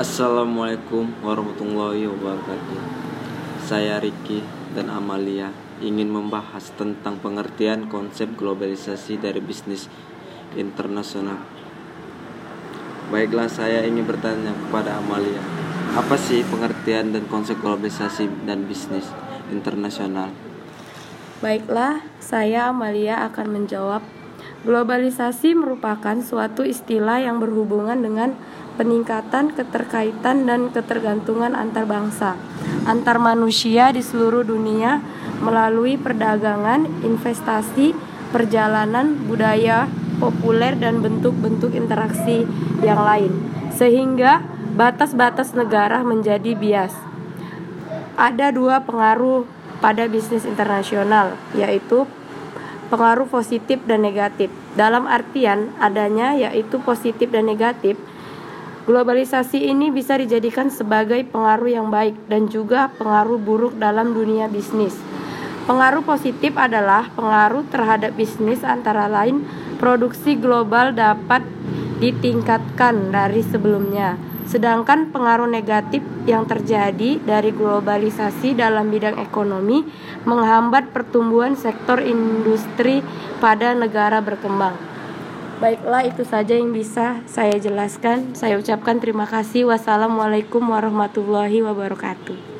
Assalamualaikum warahmatullahi wabarakatuh. Saya Riki dan Amalia ingin membahas tentang pengertian konsep globalisasi dari bisnis internasional. Baiklah, saya ingin bertanya kepada Amalia, apa sih pengertian dan konsep globalisasi dan bisnis internasional? Baiklah, saya Amalia akan menjawab. Globalisasi merupakan suatu istilah yang berhubungan dengan peningkatan keterkaitan dan ketergantungan antar bangsa, antar manusia di seluruh dunia melalui perdagangan, investasi, perjalanan, budaya, populer dan bentuk-bentuk interaksi yang lain. Sehingga batas-batas negara menjadi bias. Ada dua pengaruh pada bisnis internasional, yaitu pengaruh positif dan negatif. Dalam artian adanya yaitu positif dan negatif, Globalisasi ini bisa dijadikan sebagai pengaruh yang baik dan juga pengaruh buruk dalam dunia bisnis. Pengaruh positif adalah pengaruh terhadap bisnis antara lain produksi global dapat ditingkatkan dari sebelumnya. Sedangkan pengaruh negatif yang terjadi dari globalisasi dalam bidang ekonomi menghambat pertumbuhan sektor industri pada negara berkembang. Baiklah itu saja yang bisa saya jelaskan. Saya ucapkan terima kasih. Wassalamualaikum warahmatullahi wabarakatuh.